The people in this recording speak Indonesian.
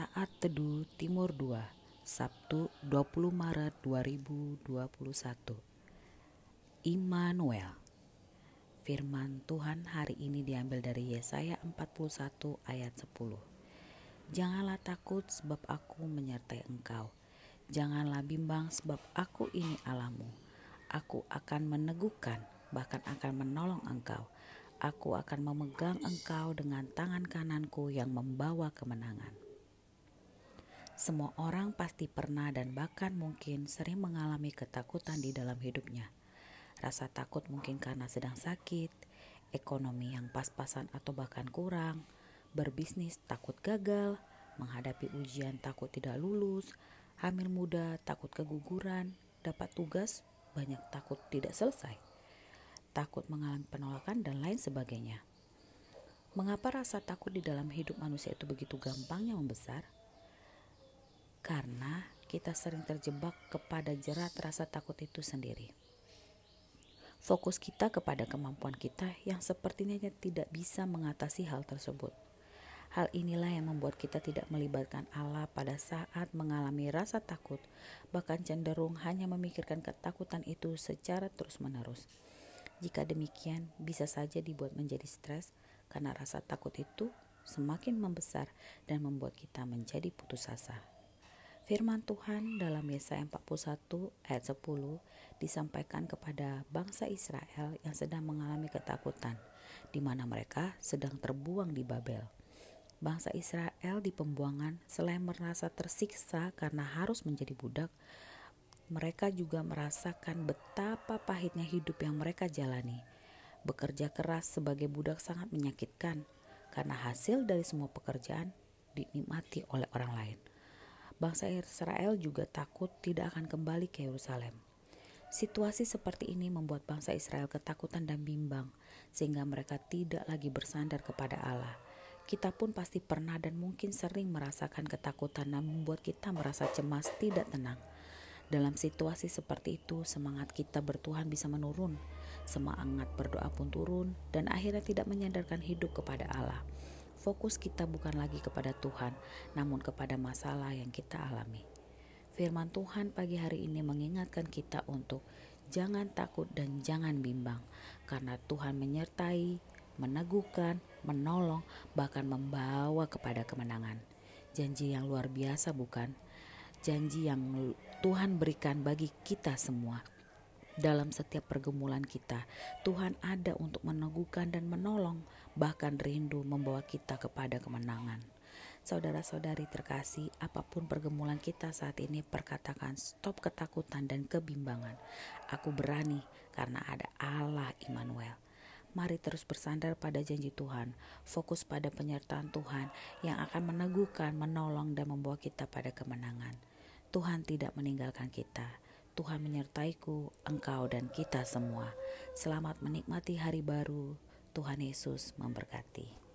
Saat Teduh Timur 2 Sabtu 20 Maret 2021 Immanuel Firman Tuhan hari ini diambil dari Yesaya 41 ayat 10 Janganlah takut sebab aku menyertai engkau. Janganlah bimbang sebab aku ini Allahmu. Aku akan meneguhkan bahkan akan menolong engkau. Aku akan memegang engkau dengan tangan kananku yang membawa kemenangan. Semua orang pasti pernah dan bahkan mungkin sering mengalami ketakutan di dalam hidupnya. Rasa takut mungkin karena sedang sakit, ekonomi yang pas-pasan atau bahkan kurang, berbisnis takut gagal, menghadapi ujian takut tidak lulus, hamil muda takut keguguran, dapat tugas banyak takut tidak selesai, takut mengalami penolakan dan lain sebagainya. Mengapa rasa takut di dalam hidup manusia itu begitu gampangnya membesar? Karena kita sering terjebak kepada jerat rasa takut itu sendiri. Fokus kita kepada kemampuan kita yang sepertinya tidak bisa mengatasi hal tersebut. Hal inilah yang membuat kita tidak melibatkan Allah pada saat mengalami rasa takut, bahkan cenderung hanya memikirkan ketakutan itu secara terus-menerus. Jika demikian, bisa saja dibuat menjadi stres karena rasa takut itu semakin membesar dan membuat kita menjadi putus asa. Firman Tuhan dalam Yesaya 41 ayat 10 disampaikan kepada bangsa Israel yang sedang mengalami ketakutan, di mana mereka sedang terbuang di Babel. Bangsa Israel di pembuangan selain merasa tersiksa karena harus menjadi budak, mereka juga merasakan betapa pahitnya hidup yang mereka jalani. Bekerja keras sebagai budak sangat menyakitkan karena hasil dari semua pekerjaan dinikmati oleh orang lain bangsa Israel juga takut tidak akan kembali ke Yerusalem. Situasi seperti ini membuat bangsa Israel ketakutan dan bimbang, sehingga mereka tidak lagi bersandar kepada Allah. Kita pun pasti pernah dan mungkin sering merasakan ketakutan dan membuat kita merasa cemas, tidak tenang. Dalam situasi seperti itu, semangat kita bertuhan bisa menurun, semangat berdoa pun turun, dan akhirnya tidak menyadarkan hidup kepada Allah fokus kita bukan lagi kepada Tuhan, namun kepada masalah yang kita alami. Firman Tuhan pagi hari ini mengingatkan kita untuk jangan takut dan jangan bimbang, karena Tuhan menyertai, meneguhkan, menolong, bahkan membawa kepada kemenangan. Janji yang luar biasa, bukan? Janji yang Tuhan berikan bagi kita semua dalam setiap pergumulan kita. Tuhan ada untuk meneguhkan dan menolong, bahkan rindu membawa kita kepada kemenangan. Saudara-saudari terkasih, apa pun pergumulan kita saat ini, perkatakan stop ketakutan dan kebimbangan. Aku berani karena ada Allah Immanuel. Mari terus bersandar pada janji Tuhan, fokus pada penyertaan Tuhan yang akan meneguhkan, menolong, dan membawa kita pada kemenangan. Tuhan tidak meninggalkan kita. Tuhan menyertaiku, engkau dan kita semua. Selamat menikmati hari baru. Tuhan Yesus memberkati.